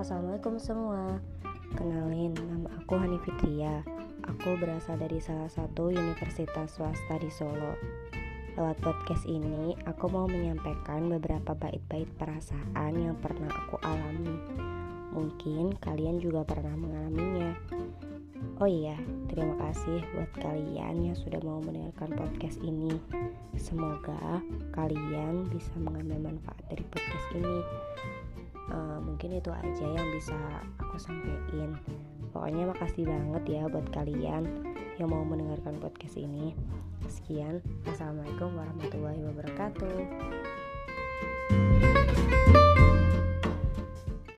Assalamualaikum semua. Kenalin, nama aku Hani Fitria. Aku berasal dari salah satu universitas swasta di Solo. Lewat podcast ini, aku mau menyampaikan beberapa bait-bait perasaan yang pernah aku alami. Mungkin kalian juga pernah mengalaminya. Oh iya, terima kasih buat kalian yang sudah mau mendengarkan podcast ini. Semoga kalian bisa mengambil manfaat dari podcast ini uh, mungkin itu aja yang bisa aku sampaikan. Pokoknya makasih banget ya buat kalian yang mau mendengarkan podcast ini. Sekian. Assalamualaikum warahmatullahi wabarakatuh